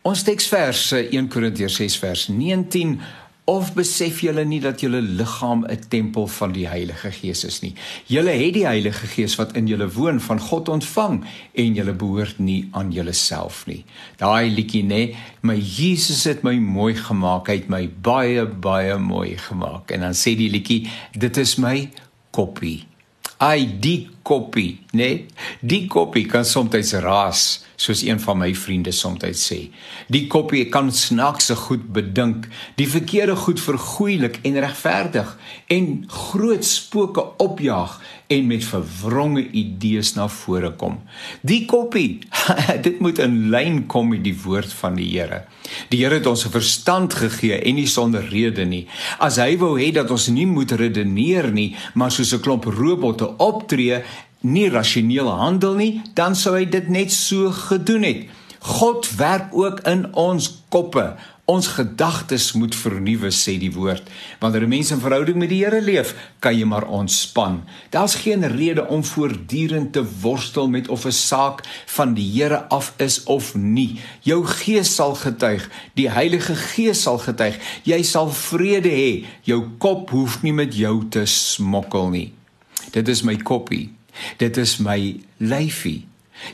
Ons teksvers 1 Korintiërs 6 vers 19 of besef julle nie dat julle liggaam 'n tempel van die Heilige Gees is nie. Julle het die Heilige Gees wat in julle woon van God ontvang en julle behoort nie aan julleself nie. Daai liedjie nê, my Jesus het my mooi gemaak, hy het my baie baie mooi gemaak. En dan sê die liedjie, dit is my koppie. Ai die koppie, né? Nee? Die koppie kan soms raas, soos een van my vriende soms sê. Die koppie kan snaakse goed bedink, die verkeerde goed vergoeilik en regverdig en groot spooke opjaag en met verwronge idees na vore kom. Die koppie, dit moet in lyn kom met die woord van die Here. Die Here het ons verstand gegee en nie sonder rede nie. As hy wou hê dat ons nie moet redeneer nie, maar soos 'n klomp robotte optree, nie rasioneel handel nie, dan sou hy dit net so gedoen het. God werk ook in ons koppe. Ons gedagtes moet vernuwe sê die woord. Wanneer 'n mens in verhouding met die Here leef, kan jy maar ontspan. Daar's geen rede om voortdurend te worstel met of 'n saak van die Here af is of nie. Jou gees sal getuig, die Heilige Gees sal getuig. Jy sal vrede hê. Jou kop hoef nie met jou te smokkel nie. Dit is my koppie. Dit is my lyfie.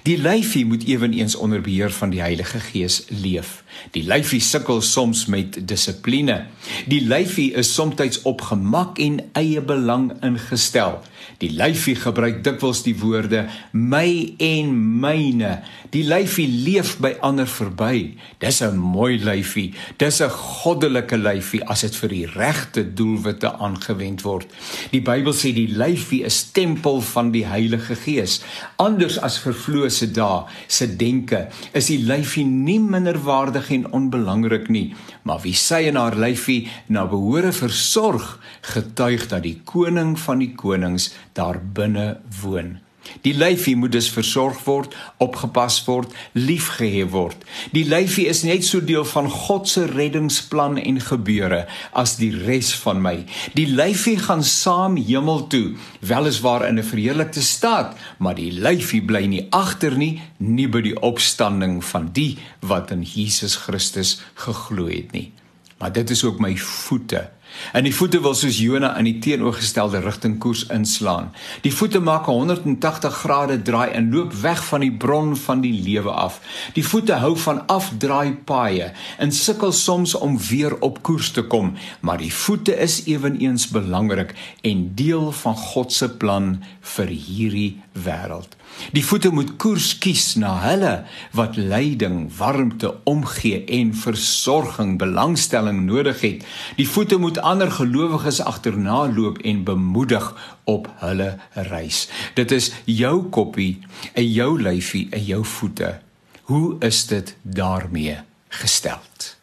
Die lyfie moet ewenigs onder beheer van die Heilige Gees leef. Die lyfie sukkel soms met dissipline. Die lyfie is soms op gemak en eie belang ingestel. Die lyfie gebruik dikwels die woorde my en myne. Die lyfie leef by ander verby. Dis 'n mooi lyfie. Dis 'n goddelike lyfie as dit vir die regte doelwitte aangewend word. Die Bybel sê die lyfie is tempel van die Heilige Gees. Anders as vervloëse dae se denke, is die lyfie nie minderwaardig en onbelangrik nie, maar wie sy en haar lyfie na behore versorg, getuig dat die koning van die konings daar binne woon. Die lyfie moet dus versorg word, opgepas word, liefgehê word. Die lyfie is net so deel van God se reddingsplan en gebeure as die res van my. Die lyfie gaan saam hemel toe, weliswaar in 'n verheerlikte staat, maar die lyfie bly nie agter nie, nie by die opstanding van die wat in Jesus Christus geglo het nie. Maar dit is ook my voete En die voete wil soos Jona in die teenoorgestelde rigting koers inslaan. Die voete maak 'n 180 grade draai en loop weg van die bron van die lewe af. Die voete hou van afdraai paaie en sukkel soms om weer op koers te kom, maar die voete is ewenigs belangrik en deel van God se plan vir hierdie wêreld. Die voete moet koers kies na hulle wat leiding, warmte, omgee en versorging, belangstelling nodig het. Die voete moet ander gelowiges agterna loop en bemoedig op hulle reis. Dit is jou koppie, en jou lyfie en jou voete. Hoe is dit daarmee gesteld?